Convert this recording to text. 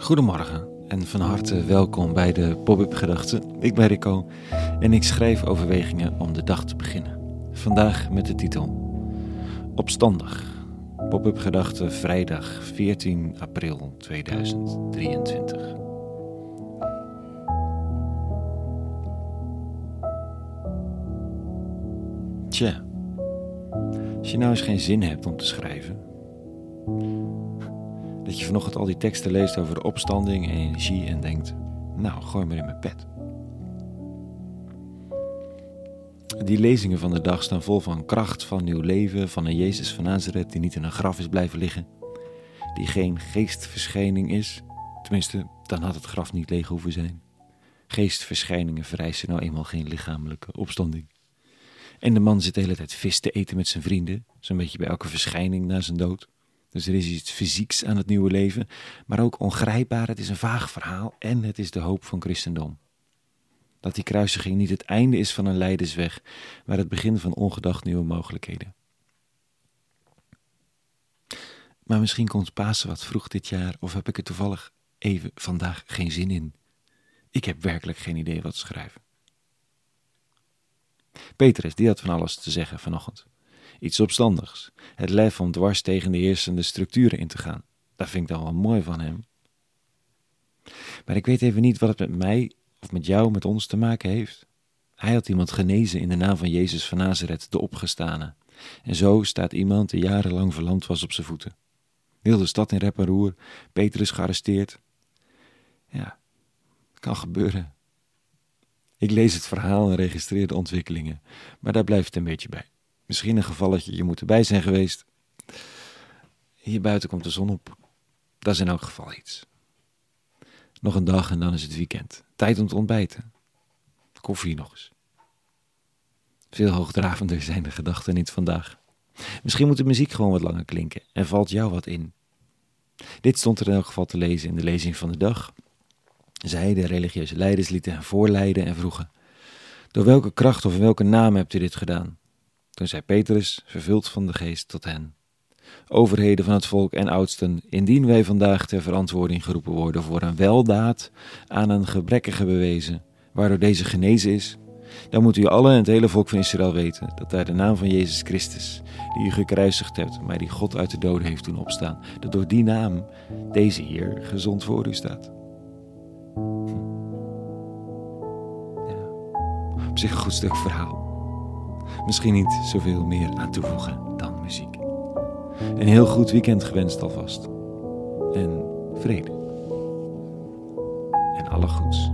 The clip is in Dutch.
Goedemorgen en van harte welkom bij de Pop-up Gedachten. Ik ben Rico en ik schrijf overwegingen om de dag te beginnen. Vandaag met de titel Opstandig. Pop-up Gedachten vrijdag 14 april 2023. Tja, als je nou eens geen zin hebt om te schrijven, dat je vanochtend al die teksten leest over opstanding en energie en denkt, nou, gooi maar in mijn pet. Die lezingen van de dag staan vol van kracht, van nieuw leven, van een Jezus van Nazareth die niet in een graf is blijven liggen, die geen geestverschijning is. Tenminste, dan had het graf niet leeg hoeven zijn. Geestverschijningen vereisen nou eenmaal geen lichamelijke opstanding. En de man zit de hele tijd vis te eten met zijn vrienden, zo'n beetje bij elke verschijning na zijn dood. Dus er is iets fysieks aan het nieuwe leven, maar ook ongrijpbaar. Het is een vaag verhaal en het is de hoop van christendom. Dat die kruisiging niet het einde is van een leidersweg, maar het begin van ongedacht nieuwe mogelijkheden. Maar misschien komt Pasen wat vroeg dit jaar, of heb ik er toevallig even vandaag geen zin in. Ik heb werkelijk geen idee wat te schrijven. Petrus, die had van alles te zeggen vanochtend. Iets opstandigs. Het lef om dwars tegen de heersende structuren in te gaan. Dat vind ik dan wel mooi van hem. Maar ik weet even niet wat het met mij of met jou, met ons te maken heeft. Hij had iemand genezen in de naam van Jezus van Nazareth, de opgestane. En zo staat iemand die jarenlang verlamd was op zijn voeten. Heel de stad in rep en roer, Petrus gearresteerd. Ja, kan gebeuren. Ik lees het verhaal en registreer de ontwikkelingen, maar daar blijft het een beetje bij. Misschien een gevalletje, je moet erbij zijn geweest. Hier buiten komt de zon op. Dat is in elk geval iets. Nog een dag en dan is het weekend. Tijd om te ontbijten. Koffie nog eens. Veel hoogdravender zijn de gedachten niet vandaag. Misschien moet de muziek gewoon wat langer klinken en valt jou wat in. Dit stond er in elk geval te lezen in de lezing van de dag. Zij, de religieuze leiders, lieten hen voorleiden en vroegen: Door welke kracht of in welke naam hebt u dit gedaan? Toen zei Petrus, vervuld van de geest, tot hen: Overheden van het volk en oudsten, indien wij vandaag ter verantwoording geroepen worden voor een weldaad aan een gebrekkige bewezen, waardoor deze genezen is, dan moet u allen en het hele volk van Israël weten dat daar de naam van Jezus Christus, die u gekruisigd hebt, maar die God uit de doden heeft doen opstaan, dat door die naam deze hier gezond voor u staat. Hm. Ja, op zich een goed stuk verhaal. Misschien niet zoveel meer aan toevoegen dan muziek. Een heel goed weekend gewenst alvast. En vrede. En alle goeds.